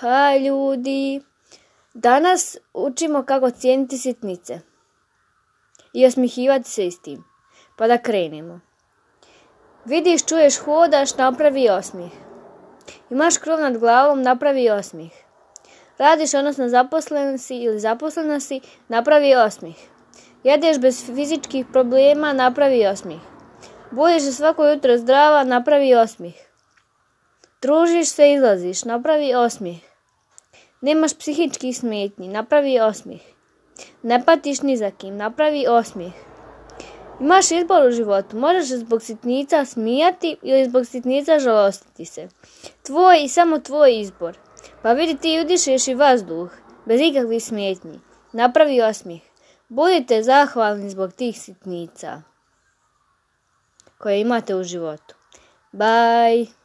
Ha ljudi, danas učimo kako cijeniti sitnice i osmihivati se s tim. Pa da krenemo. Vidiš, čuješ, hodaš, napravi osmih. Imaš krov nad glavom, napravi osmih. Radiš, odnosno zaposlen si ili zaposlena si, napravi osmih. Jedeš bez fizičkih problema, napravi osmih. Budiš se svako jutro zdrava, napravi osmih. Družiš se, izlaziš, napravi osmih. Nemaš psihičkih smetnji, napravi osmijeh. Ne patiš ni za kim, napravi osmijeh. Imaš izbor u životu, možeš zbog sitnica smijati ili zbog sitnica žalostiti se. Tvoj i samo tvoj izbor. Pa vidi ti udišeš i vazduh, bez ikakvih smetnji. Napravi osmijeh. Budite zahvalni zbog tih sitnica koje imate u životu. Bye!